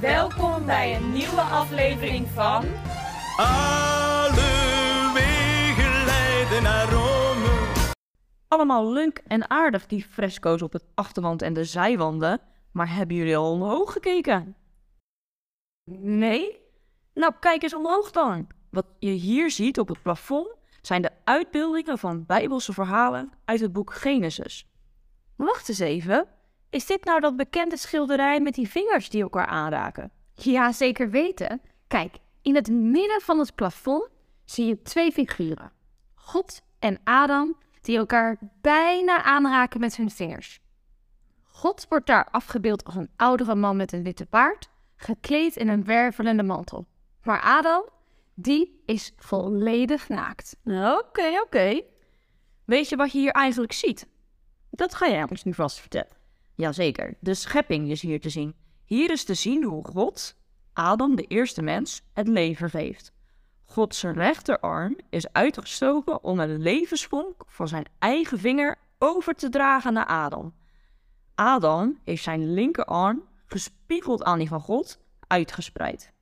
Welkom bij een nieuwe aflevering van. Alle wegen leiden naar Rome. Allemaal leuk en aardig, die fresco's op het achterwand en de zijwanden. Maar hebben jullie al omhoog gekeken? Nee? Nou, kijk eens omhoog dan. Wat je hier ziet op het plafond zijn de uitbeeldingen van bijbelse verhalen uit het boek Genesis. Wacht eens even. Is dit nou dat bekende schilderij met die vingers die elkaar aanraken? Ja, zeker weten. Kijk, in het midden van het plafond zie je twee figuren. God en Adam die elkaar bijna aanraken met hun vingers. God wordt daar afgebeeld als een oudere man met een witte baard, gekleed in een wervelende mantel. Maar Adam, die is volledig naakt. Oké, oké. Weet je wat je hier eigenlijk ziet? Dat ga jij ons nu vast vertellen. Jazeker, de schepping is hier te zien. Hier is te zien hoe God, Adam, de eerste mens, het leven geeft. Gods rechterarm is uitgestoken om een levensvonk van zijn eigen vinger over te dragen naar Adam. Adam heeft zijn linkerarm, gespiegeld aan die van God, uitgespreid.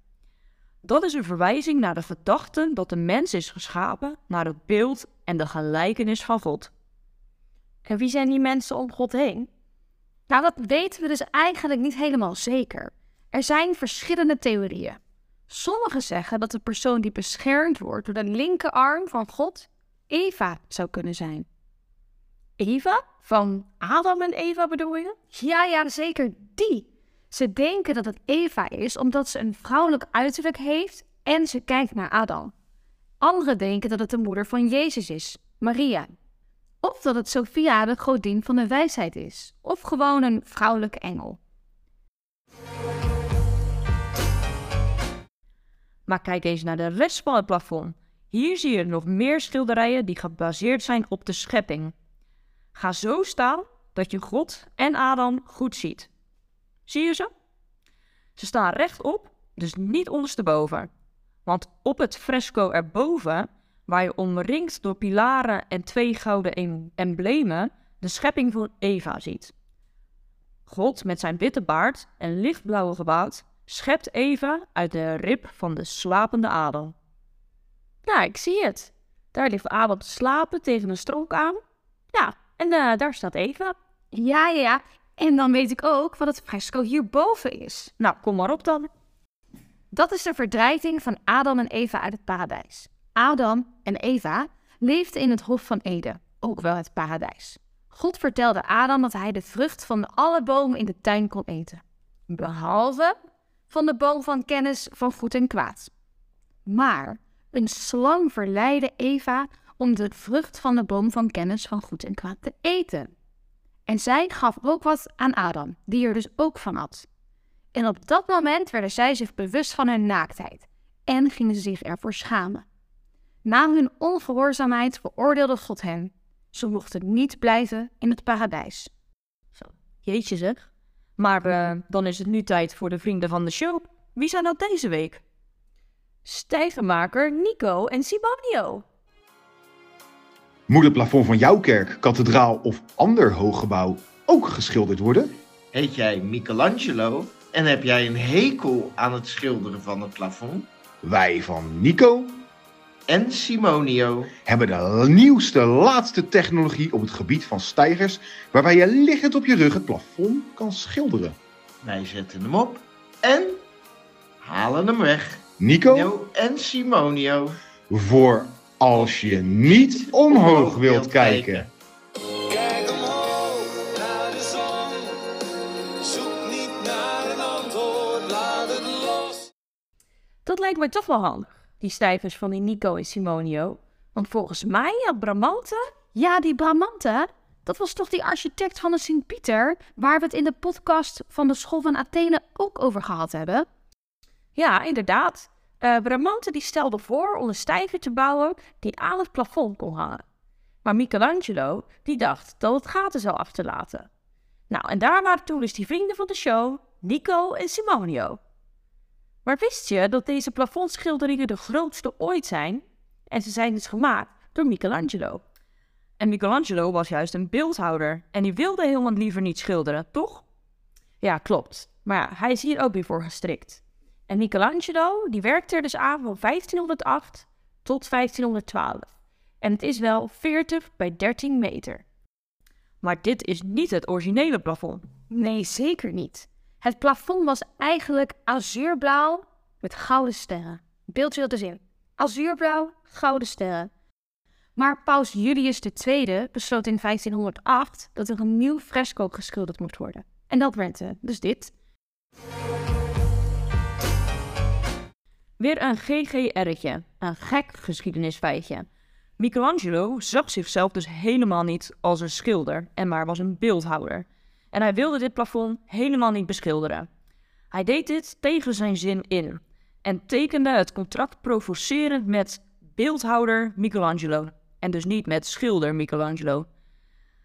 Dat is een verwijzing naar de gedachte dat de mens is geschapen naar het beeld en de gelijkenis van God. En wie zijn die mensen om God heen? Nou, dat weten we dus eigenlijk niet helemaal zeker. Er zijn verschillende theorieën. Sommigen zeggen dat de persoon die beschermd wordt door de linkerarm van God Eva zou kunnen zijn. Eva? Van Adam en Eva bedoel je? Ja, ja, zeker die. Ze denken dat het Eva is omdat ze een vrouwelijk uiterlijk heeft en ze kijkt naar Adam. Anderen denken dat het de moeder van Jezus is, Maria. Of dat het Sophia, de godin van de wijsheid is. Of gewoon een vrouwelijke engel. Maar kijk eens naar de rest van het plafond. Hier zie je nog meer schilderijen die gebaseerd zijn op de schepping. Ga zo staan dat je God en Adam goed ziet. Zie je ze? Ze staan rechtop, dus niet ondersteboven. Want op het fresco erboven, waar je omringd door pilaren en twee gouden em- emblemen, de schepping van Eva ziet. God met zijn witte baard en lichtblauwe gewaad schept Eva uit de rib van de slapende Adam. Ja, ik zie het. Daar ligt Adam te slapen tegen een stronk aan. Ja, en eh, daar staat Eva. Ja, ja, ja. En dan weet ik ook wat het fresco hierboven is. Nou, kom maar op dan. Dat is de verdrijving van Adam en Eva uit het paradijs. Adam en Eva leefden in het Hof van Eden, ook wel het paradijs. God vertelde Adam dat hij de vrucht van alle bomen in de tuin kon eten, behalve van de boom van kennis van goed en kwaad. Maar een slang verleidde Eva om de vrucht van de boom van kennis van goed en kwaad te eten. En zij gaf ook wat aan Adam, die er dus ook van at. En op dat moment werden zij zich bewust van hun naaktheid en gingen ze zich ervoor schamen. Na hun ongehoorzaamheid veroordeelde God hen. Ze mochten niet blijven in het paradijs. Jeetje zeg. Maar eh, dan is het nu tijd voor de vrienden van de show. Wie zijn dat deze week? Stijgenmaker Nico en Simonio. Moet het plafond van jouw kerk, kathedraal of ander hooggebouw ook geschilderd worden? Heet jij Michelangelo en heb jij een hekel aan het schilderen van het plafond? Wij van Nico En Simonio. hebben de nieuwste, laatste technologie op het gebied van stijgers, waarbij je liggend op je rug het plafond kan schilderen. Wij zetten hem op en halen hem weg. Nico, Nio en Simonio. voor als je niet omhoog wilt kijken. Kijk omhoog naar de zon. Zoek niet naar een antwoord, laat het los. Dat lijkt mij toch wel handig, die stijvers van die Nico en Simonio. Want volgens mij had Bramante... Ja, die Bramante, dat was toch die architect van de Sint-Pieter, waar we het in de podcast van de School van Athene ook over gehad hebben? Ja, inderdaad. Eh Bramante die stelde voor om een stijger te bouwen die aan het plafond kon hangen. Maar Michelangelo die dacht dat het gaten zou achterlaten. Nou, en daar waren toen dus die vrienden van de show, Nico en Simonio. Maar wist je dat deze plafondschilderingen de grootste ooit zijn? En ze zijn dus gemaakt door Michelangelo. En Michelangelo was juist een beeldhouwer en die wilde helemaal liever niet schilderen, toch? Ja, klopt. Maar hij is hier ook weer voor gestrikt. En Michelangelo, die werkte er dus aan van 1508 tot 1512. En het is wel 40 bij 13 meter. Maar dit is niet het originele plafond. Nee, zeker niet. Het plafond was eigenlijk azuurblauw met gouden sterren. Beeld je in. Azuurblauw, gouden sterren. Maar paus Julius II besloot in 1508 dat er een nieuw fresco geschilderd moest worden. En dat werd eh, dus dit. Weer een GGR'tje, een gek geschiedenisfeitje. Michelangelo zag zichzelf dus helemaal niet als een schilder en maar was een beeldhouwer. En hij wilde dit plafond helemaal niet beschilderen. Hij deed dit tegen zijn zin in en tekende het contract provocerend met beeldhouwer Michelangelo en dus niet met schilder Michelangelo.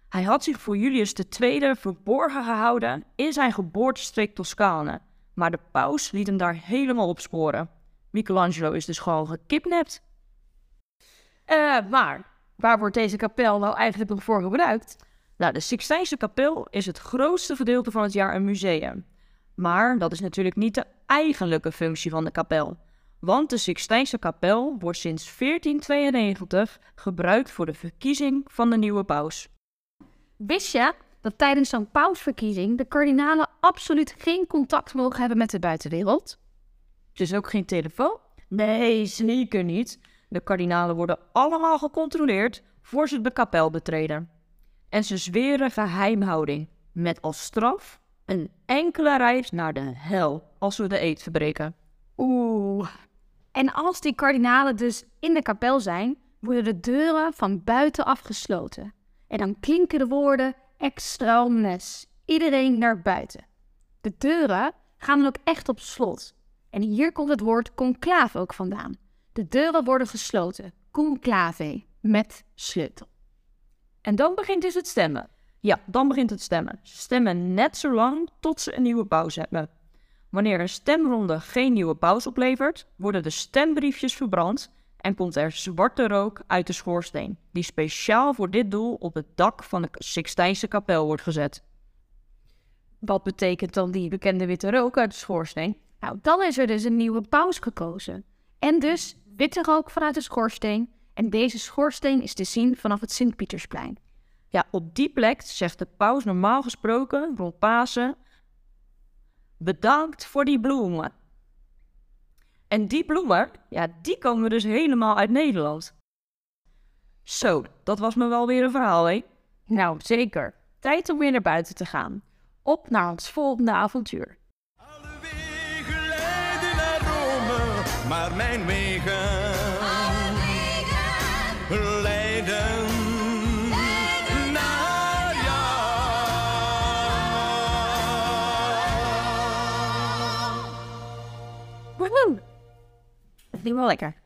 Hij had zich voor Julius II verborgen gehouden in zijn geboortestreek Toscane, maar de paus liet hem daar helemaal op sporen. Michelangelo is dus gewoon gekidnapt. Eh, maar waar wordt deze kapel nou eigenlijk nog voor gebruikt? Nou, de Sixtijnse kapel is het grootste gedeelte van het jaar een museum. Maar dat is natuurlijk niet de eigenlijke functie van de kapel. Want de Sixtijnse kapel wordt sinds 1492 gebruikt voor de verkiezing van de nieuwe paus. Wist je dat tijdens zo'n pausverkiezing de kardinalen absoluut geen contact mogen hebben met de buitenwereld? Dus ook geen telefoon? Nee, zeker niet. De kardinalen worden allemaal gecontroleerd voor ze de kapel betreden. En ze zweren geheimhouding, met als straf een enkele reis naar de hel als we de eed verbreken. Oeh. En als die kardinalen dus in de kapel zijn, worden de deuren van buiten afgesloten. En dan klinken de woorden extra omnes. Iedereen naar buiten. De deuren gaan dan ook echt op slot. En hier komt het woord conclave ook vandaan. De deuren worden gesloten. Conclave. Met sleutel. En dan begint dus het stemmen. Ja, dan begint het stemmen. Ze stemmen net zo lang tot ze een nieuwe pauze hebben. Wanneer een stemronde geen nieuwe pauze oplevert, worden de stembriefjes verbrand en komt er zwarte rook uit de schoorsteen, die speciaal voor dit doel op het dak van de Sixtijnse kapel wordt gezet. Wat betekent dan die bekende witte rook uit de schoorsteen? Nou, dan is er dus een nieuwe paus gekozen. En dus witte rook vanuit de schoorsteen. En deze schoorsteen is te zien vanaf het Sint-Pietersplein. Ja, op die plek zegt de paus normaal gesproken rond Pasen: Bedankt voor die bloemen. En die bloemen, ja, die komen dus helemaal uit Nederland. Zo, dat was me wel weer een verhaal, hè? Nou, zeker. Tijd om weer naar buiten te gaan. Op naar ons volgende avontuur. Alle wegen leiden naar Rome, maar mijn wegen, leiden naar jou. Woehoe! Dat ging wel lekker.